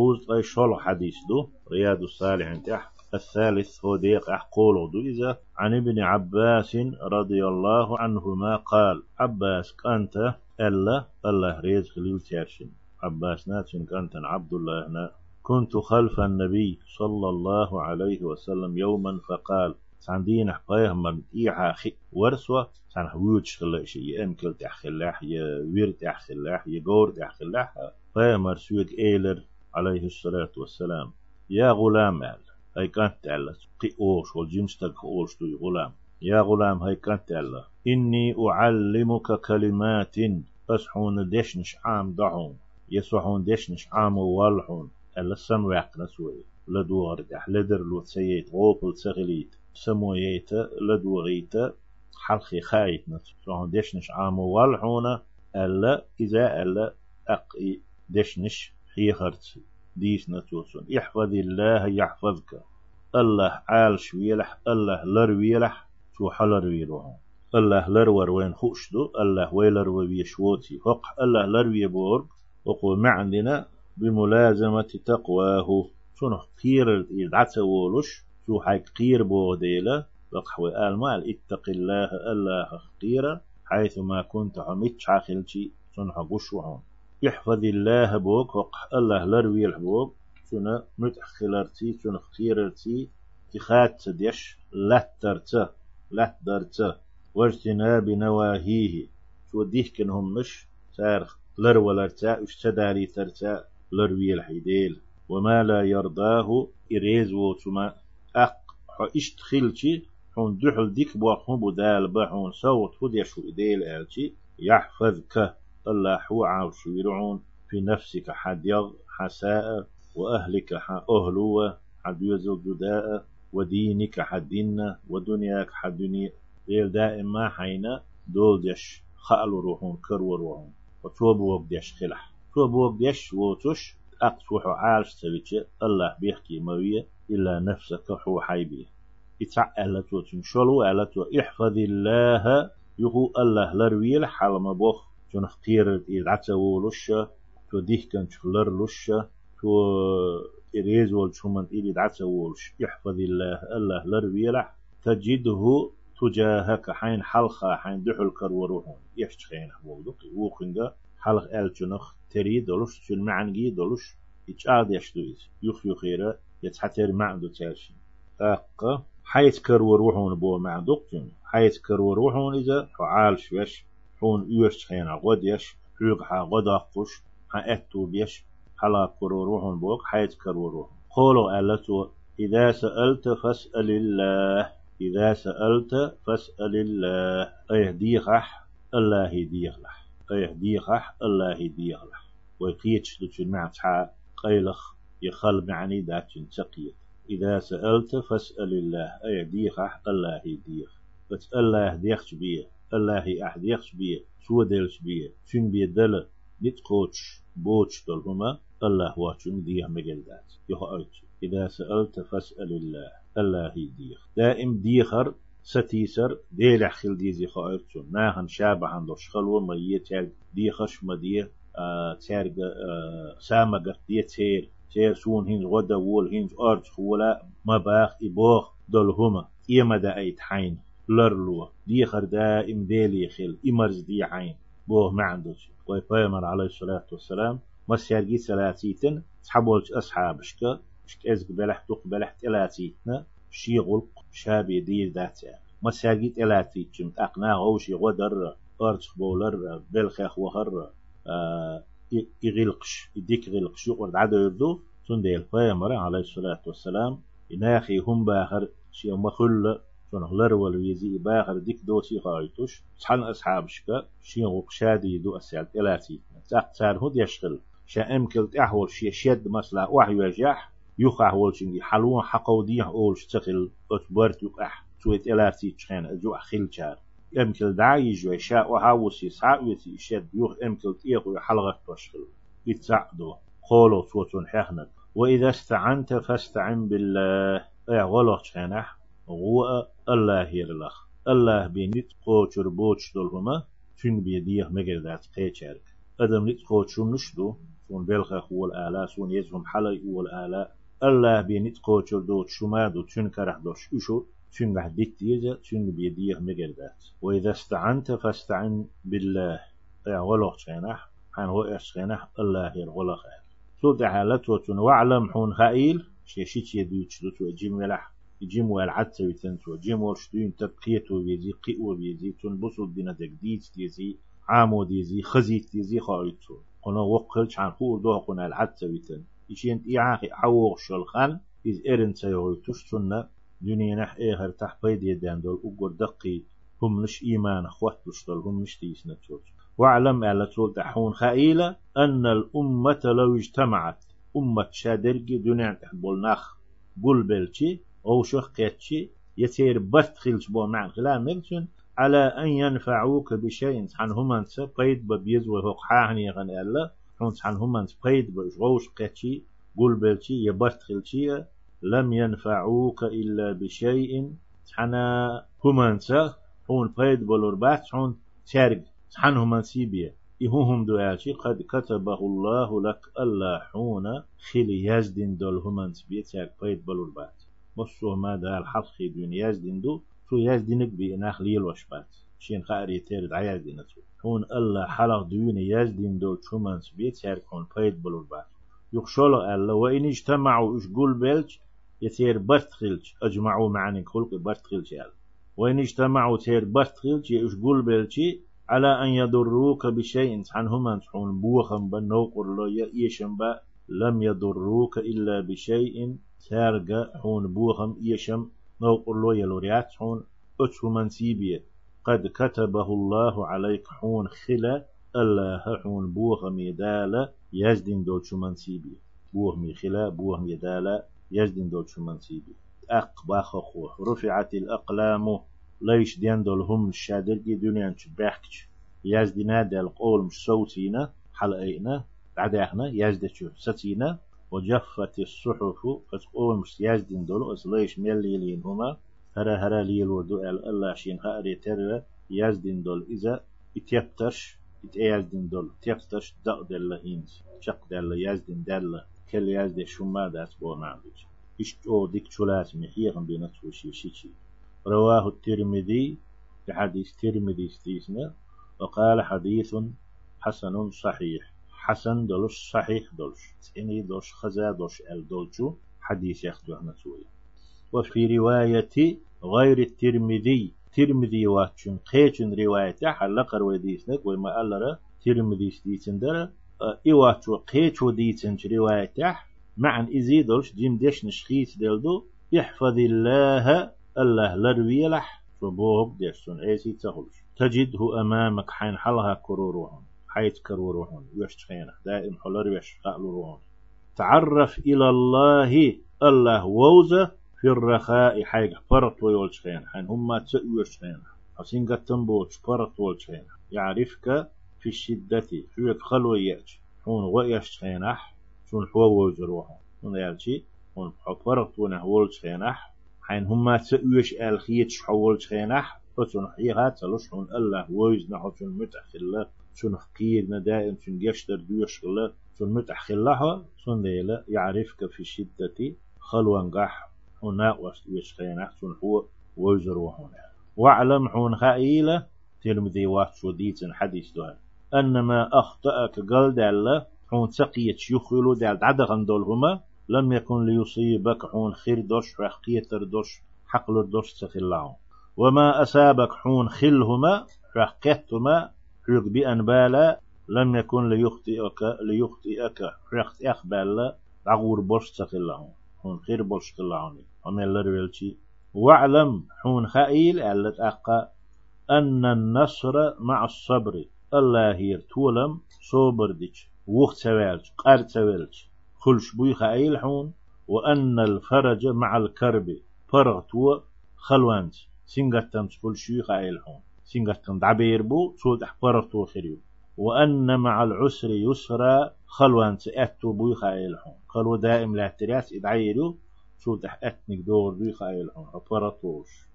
خوز أي شول حديث دو؟ رياض الصالحين تح الثالث هو ديق أحقول دو. إذا عن ابن عباس رضي الله عنهما قال عباس كانت ألا؟ الله ريز خليل تيرشن. عباس ناتشن كانت عبد الله نا كنت خلف النبي صلى الله عليه وسلم يوما فقال ساندين حقايه من إيحا خي ورسوة سان حويج خلا شيء أنكل تحخلاح يا وير تحخلاح يا جور تحخلاح فيمر سويك إيلر عليه الصلاة والسلام. يا غلام قال هاي كانت تعالى قي أوش والجمستك أوش توي غلام. يا غلام هاي كانت تعالى إني أعلمك كلمات أسحون دشنش عام دعون. يسوحون دشنش عام والحون. ألا سن وعقنا سوي لدور دح لدر لو تسيت غوبل تسغليت سمويت لدوغيت حلخي خايت نسوحون دشنش عام والحون. ألا إذا ألا أقي خيخرت ديس نتوسون. يحفظ الله يحفظك. الله عال شويلح الله لر ويلح. شو حلر ويروهم الله لرور وين خوشدو الله ويلر ويشوتي حق الله لر ويبورg وقو معندنا بملازمة تقواه. شنو قير يدعتولش شو حي قير بوديلا. وقحوي آل مال. اتق الله الله قيرا حيث ما كنت عميت شاخلتي شنو حقوشوهم يحفظ الله بوك وق الله لروي الحبوك شنو متأخلرتي شنو اختيرتي تخات ديش لترت لترت واجتناب نواهيه شو ديه كنهم مش سار لرو لرتا اشتداري ترتا لروي الحيديل وما لا يرضاه إريز وتما أق حو اشتخلتي حون دحل ديك بوحون بدال بحون صوت هديش إديل آلتي يحفظك. الله هو عاوش يرعون في نفسك حد يغ حساء وأهلك أهلوة حد يزل جداء ودينك حد دين ودنياك حد دنيا ديل دائما حين دول ديش خالو روحون كرو روحون وتوب وقديش خلح توب وقديش ووتش أقصوح عالش تبيتش الله بيحكي موية إلا نفسك هو حيبيه يتعقل توتم شلو ألتو إحفظ الله يهو الله لرويل حال بوخ. شون خقير يدعتو لشة تو ديه كان شخلر لشة تو إريز والشومن إلي دعتو لش يحفظ الله الله لرويلح تجده تجاهك حين حلقة حين دحل كر وروحون يحش خين حبوغدق وخنجا حلق آل جنخ تري دولش شن معنجي دولش يتشاد يشدويز يخ يخيرا يتحتر معندو تاشين تاقا حيث كر وروحون بو معندوق حيث كر وروحون إذا فعال شوش حون يوش خينا غد يش حوق حا غد أخوش حا أتو بيش حلا كروروحون بوك حيث كروروحون قولوا ألتو إذا سألت فاسأل الله إذا سألت فاسأل الله أيهديك الله يهديك لح أيهديك الله يهديك لح ويقيتش لتشن مع تحا قيلخ يخل معني داتشن تقيت إذا سألت فاسأل الله أيهديك الله يهديك بس الله يهديك بيه الله أحد يخش بيه شو دلش بيه شن بيه دل نتقوش بوش دلهما الله واشن ديه مجلدات يخأيت إذا سألت فاسأل الله الله يديخ دائم ديخر ستيسر ديل خل ديزي خايت شو ناهن شابه عن دوش خلوة مية تاج ديخش مديه آه سامقة ديه تير تير سون هين غدا وول هين أرج خولا ما باخ إبوخ دلهما إيما دا أيت حين لرلو. ديخر دائم ديلي خل إمرز دي عين. بوه ما عندوش. قوي بيمر عليه الصلاة والسلام ما سيرجي سلاتيتن. تحبولش أصحابشك شك أزق بلح تق بلح تلاتيتنا. شي غلق شابي دير داتيا. ما سيرجي تلاتيتشم. أقنا غوشي غدر أرتخ بولر بلخخ وخر آه يغلقش يديك غلقش. يقعد عدو يردو. تنديل بيمر عليه الصلاة والسلام. إناخي هم باخر. شي مخل شون غلر والويزي باخر ديك دوسي خايتوش صحن أصحاب شكا شين غوق شادي دو أسيال تلاتي تاق تار هود يشغل شا أمكل تأحول شي شد مسلا وحي وجاح أحول شنجي حلوان حقو ديه أول شتخل أتبرت يقح تويت إلاتي تشخين أجو أخيل شار أمكل دعي جوي شاء وهاوسي ساعوتي شد يخ أمكل تيخو حلغة تشغل يتساعدو قولو توتون حيخنك. وإذا استعنت فاستعن بالله. اي غلط شخينح غو الله يرلخ الله بينيت قوچر بوچ دولهما شن بيديه مگردات قيچرك. أدم نيت قوچون نشدو سون بلخ والآلاء سون يزهم حلي والآلاء الله بينت قوتشل دوت شمادو تشن كرح دوش إشو تشن قح ديت ديزا تشن بيديه مقردات وإذا استعنت فاستعن بالله. يا ولغ شينح حان هو إيش شينح الله يرغلق سو دعالت وتن وعلم حون خائل شيشيت يدوش دوتو جيم ولح جيم والعد سويتنتو جيم ورشدين تبقيتو بيزي قئو بيزي تنبسو دينا دقديت ديزي عامو ديزي خزيت ديزي خايتو قنا وقل شان خور دو قنا العد سويتن إشين إيعاقي عوغ شلخان إز إرن سيغويتوش سنة دنيا نح إيهر تح بيد يدان دول أقر دقي. هم نش إيمان أخوات بشتل هم نش تيسنا تشوش وأعلم على تول تحون خائلة أن الأمة لو اجتمعت. أمة شادرجي دنيا تحبول نخ بول بلشي أو شخ قيتشي يتير بست خلش بو مع خلال ملشن على أن ينفعوك بشيء. عن هم أنت قيد ببيز وهوق حاهني غني الله. حونس عن هم أنت قيد بجوش قيتشي قول بلشي يبست خلشي لم ينفعوك إلا بشيء. حنا هم أنت حون قيد بلوربات حون تارج حنهم سيبيا. إهوهم دوالشي قد كتبه الله لك ألا حون خلي يزدن دول هم سبيت ياك قيد بلوربات مصو ما دا الحق دون يزدن دو شو يزدنك بإناخ ليل وشبات شين خاري تيرد عيزدن تو. حون ألا حلق دون يزدن دول شو سبيت ياك حون قيد بلوربات يخشلو ألا وإن اجتمعوا إش قول بلش يتير برتخلش أجمعوا معني خلق برتخلش ألا وإن اجتمعوا تير برتخلش يش قول بلشي على أن يضروك بشيء عنهما تحون بوخم بنوق الله يشم با لم يضروك إلا بشيء سارقا حون بوخم يشم نوق الله يلوريات حون أتهما سيبية قد كتبه الله عليك حون خلا الله حون بوخم يدالا يزدين دول شمان سيبية بوهم خلا بوهم يدالا يزدين دول شمان سيبية أق باخخو رفعت الأقلام ليش دين دول هم الشادرجي دنيا بحكش. يزدنا دل قول مش صوتينا حلقينا. بعدها يزدتشو ستينا وجفت الصحف فتقول مش يزدين دول أصليش مليلين هما. هرا هرا ليل ودو الله شين هاري ترى يزدين دول. إذا اتيبتش اتيزدين دول. تيبتش دق دل هينز. شق دل يزدين دل. كل يزد شما داس بو نعمل إيش أو ديك شلات محيهم بينتوشي شيشي. رواه الترمذي في حديث ترمذي ستيسنا وقال حديث حسن صحيح. حسن دولش صحيح دولش إني دوش خزا دوش ال دولشو حديث إحنا سوي وفي رواية غير الترمذي ترمذي واتشن قيتشن رواية حلق رويديسنك وما ألرا ترمذي ستيتن درا إيواتشو قيتشو ديتن رواية معن إزي دولش جيم ديش نشخيت دلدو يحفظ الله الله لروي لح فبوه ديشتون إيسي تهلش تجده أمامك حين حلها كروروهن حيث كروروهن خينه دائم حلر يش روحهم تعرف إلى الله الله ووزة في الرخاء حيث فرط خينه حين هم تأويشخينه حسين قتن بوش فرط خينه يعرفك في الشدة شوية خلوة يأتي. حون خينه شون حوا وزروهم من يالشي حون فرط خينه حين هم تأويش الخيتش خينه فتون حيها تلوشون الله ويز نحو شون متأخلة. شون حقيرنا دائم شون يشتر دوش الله شون متأخلها شون ليلة يعرفك في شدة خلوان قح هنا ويشخينا شون هو ويزر وهنا. واعلم حون خائلة تلمذي واحد شديد حديث دوها أنما أخطأك قال دالة حون سقيت شيخلو دال عدغن دولهما لم يكن ليصيبك حون خير دوش رحقيتر دوش حقل دوش سخلاهم وما أسابك حون خلهما رحقتهما حق بأن بالا لم يكن ليخطئك ليخطئك. رحت أخبالا عغور بوش تخلهم حون خير بوش تخلهم ومن لرولتي واعلم حون خائل ألت أقا أن النصر مع الصبر. الله هير تولم صوبر ديش وقت سوالج قار سوالج خلش بوي خائل حون. وأن الفرج مع الكرب. فرغ تو خلوانت. سنغتن تقول شيخ عيلهم سنغتن دعبير بو تقول أحبرتو خريو وأن مع العسر يسرا خلوان تأتو بو خايلهم خلو دائم لا ترياس إدعيرو شو تحقتنك دور بو خايلهم أحبرتوش.